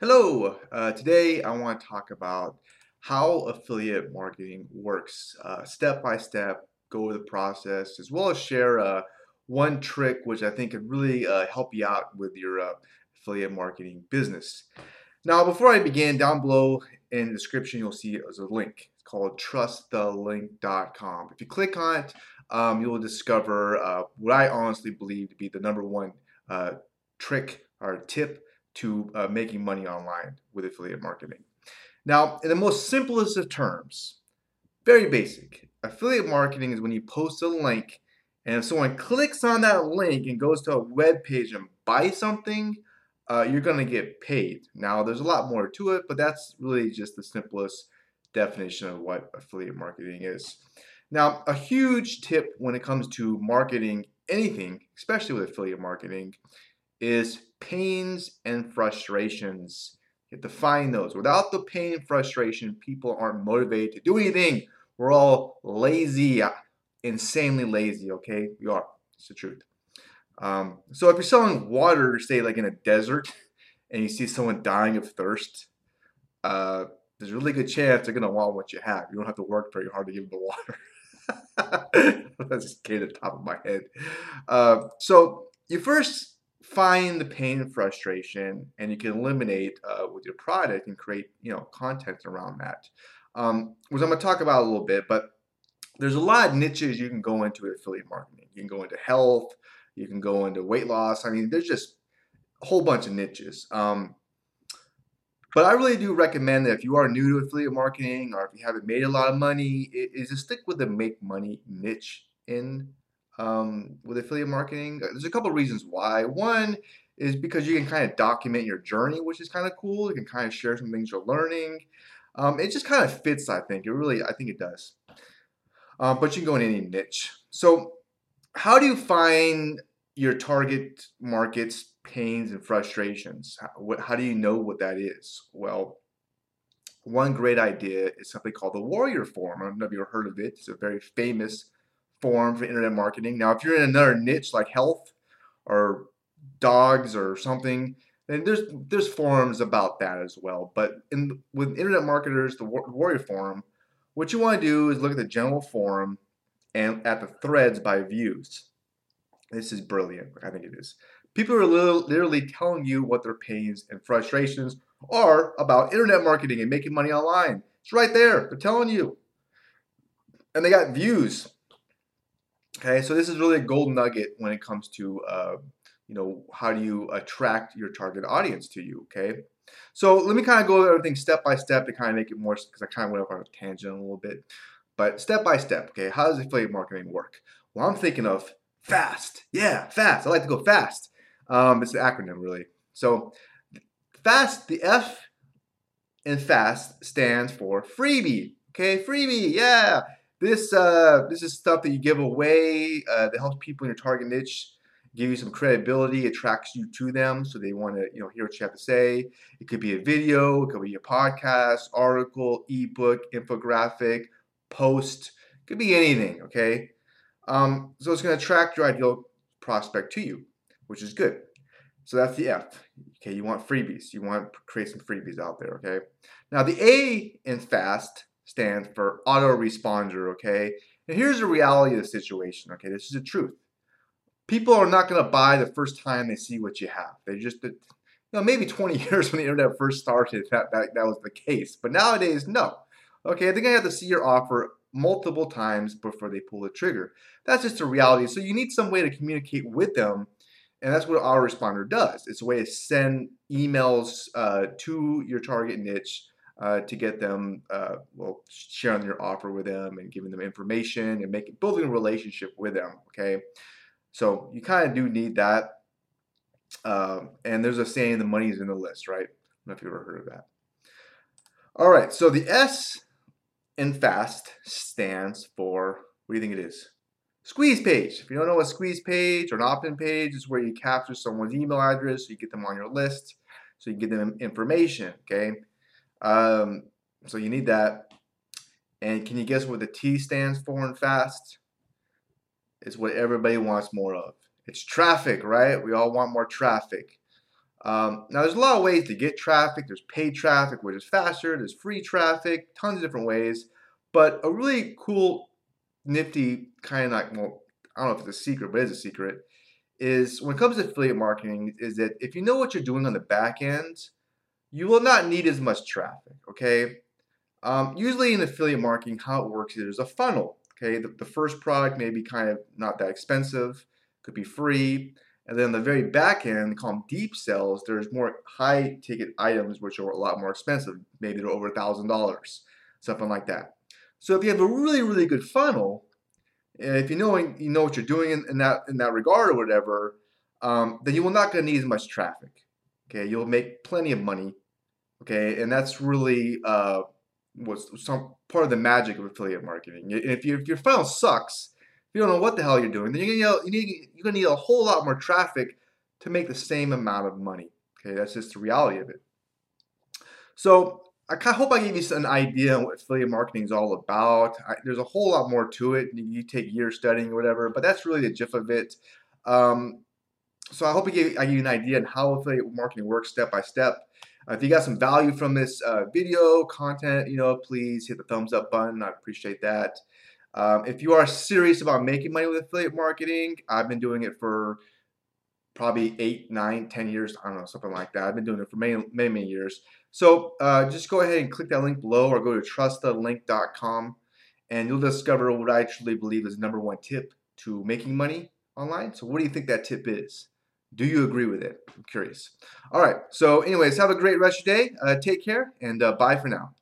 Hello, uh, today I want to talk about how affiliate marketing works uh, step by step, go over the process, as well as share uh, one trick which I think could really uh, help you out with your uh, affiliate marketing business. Now, before I begin, down below in the description, you'll see there's a link. It's called trustthelink.com. If you click on it, um, you'll discover uh, what I honestly believe to be the number one trick or tip to uh, making money online with affiliate marketing. Now, in the most simplest of terms, very basic, affiliate marketing is when you post a link and if someone clicks on that link and goes to a web page and buys something, uh, you're going to get paid. Now, there's a lot more to it, but that's really just the simplest definition of what affiliate marketing is. Now, a huge tip when it comes to marketing anything, especially with affiliate marketing, is pains and frustrations. You have to find those. Without the pain and frustration, people aren't motivated to do anything. We're all lazy, insanely lazy, okay? We are. It's the truth. Um, so if you're selling water, say like in a desert, and you see someone dying of thirst, uh, there's a really good chance they're gonna want what you have. You don't have to work very hard to give them the water. That's just came to the top of my head. Uh, so you first find the pain and frustration and you can eliminate uh, with your product and create you know content around that. Um, which i'm going to talk about a little bit but there's a lot of niches you can go into with affiliate marketing. You can go into health you can go into weight loss. I mean there's just a whole bunch of niches. Um, but I really do recommend that if you are new to affiliate marketing or if you haven't made a lot of money, is to stick with the make money niche in um, with affiliate marketing. There's a couple reasons why. One is because you can kind of document your journey, which is kind of cool. You can kind of share some things you're learning. Um, it just kind of fits, I think. It really, I think it does. Um, but you can go in any niche. So, how do you find your target market's pains and frustrations? How, what, how do you know what that is? Well, one great idea is something called the Warrior Forum. I don't know if you've heard of it. It's a very famous form for internet marketing. Now, if you're in another niche like health or dogs or something, then there's there's forums about that as well. But in with internet marketers, the Warrior Forum, what you want to do is look at the general forum and at the threads by views. This is brilliant. I think it is. People are literally telling you what their pains and frustrations are about internet marketing and making money online. It's right there. They're telling you. And they got views. Okay, so this is really a gold nugget when it comes to uh, you know how do you attract your target audience to you. Okay, so let me kind of go over everything step by step to kind of make it more because I kind of went off on a tangent a little bit, but step by step. Okay, how does affiliate marketing work? Well, I'm thinking of fast. Yeah, fast. I like to go fast. Um, it's an acronym really. So fast. The F in fast stands for freebie. Okay, freebie. Yeah. This uh, this is stuff that you give away uh, that helps people in your target niche give you some credibility, attracts you to them, so they want to you know hear what you have to say. It could be a video, it could be a podcast, article, ebook, infographic, post, could be anything. Okay, um, so it's going to attract your ideal prospect to you, which is good. So that's the F. Okay, you want freebies. You want to create some freebies out there. Okay. Now the A in fast stands for autoresponder, okay? And here's the reality of the situation, okay? This is the truth. People are not going to buy the first time they see what you have. They just, you know, maybe 20 years when the internet first started, that, that, that was the case. But nowadays, no. Okay, they're going to have to see your offer multiple times before they pull the trigger. That's just a reality. So you need some way to communicate with them. And that's what autoresponder does. It's a way to send emails uh, to your target niche uh, to get them, uh, well, sharing your offer with them and giving them information and making building a relationship with them. Okay, so you kind of do need that. Um, and there's a saying, "The money is in the list," right? I don't know if you've ever heard of that. All right, so the S in FAST stands for what do you think it is? Squeeze page. If you don't know what squeeze page or an opt-in page is where you capture someone's email address, so you get them on your list, so you get them information. Okay, um, so you need that. And can you guess what the T stands for in FAST? It's what everybody wants more of. It's traffic, right? We all want more traffic. Um, now, there's a lot of ways to get traffic. There's paid traffic, which is faster. There's free traffic, tons of different ways. But a really cool, nifty kind of like, well, I don't know if it's a secret, but it's a secret, is when it comes to affiliate marketing, is that if you know what you're doing on the back end, you will not need as much traffic, okay? Um, usually in affiliate marketing, how it works is there's a funnel, okay? The, the first product may be kind of not that expensive, could be free, and then the very back end, call them deep sells, there's more high ticket items which are a lot more expensive. Maybe they're over a $1,000, something like that. So if you have a really, really good funnel, if you know you know what you're doing in, in that in that regard or whatever, um, then you will not going to need as much traffic. Okay, you'll make plenty of money. Okay, and that's really uh, what's some part of the magic of affiliate marketing. If, you, if your funnel sucks, if you don't know what the hell you're doing, then you're gonna need, you're gonna need a whole lot more traffic to make the same amount of money. Okay, that's just the reality of it. So I kind of hope I gave you an idea on what affiliate marketing is all about. I, there's a whole lot more to it. You take years studying or whatever, but that's really the gist of it. Um, so I hope I gave, I gave you an idea on how affiliate marketing works step by step. Uh, if you got some value from this uh, video content, you know, please hit the thumbs up button. I appreciate that. Um, if you are serious about making money with affiliate marketing, I've been doing it for probably eight, nine, ten years. I don't know, something like that. I've been doing it for many, many, many years. So uh, just go ahead and click that link below or go to trustthelink.com and you'll discover what I truly believe is number one tip to making money online. So what do you think that tip is? Do you agree with it? I'm curious. All right. So anyways, have a great rest of your day. Uh, take care and uh, bye for now.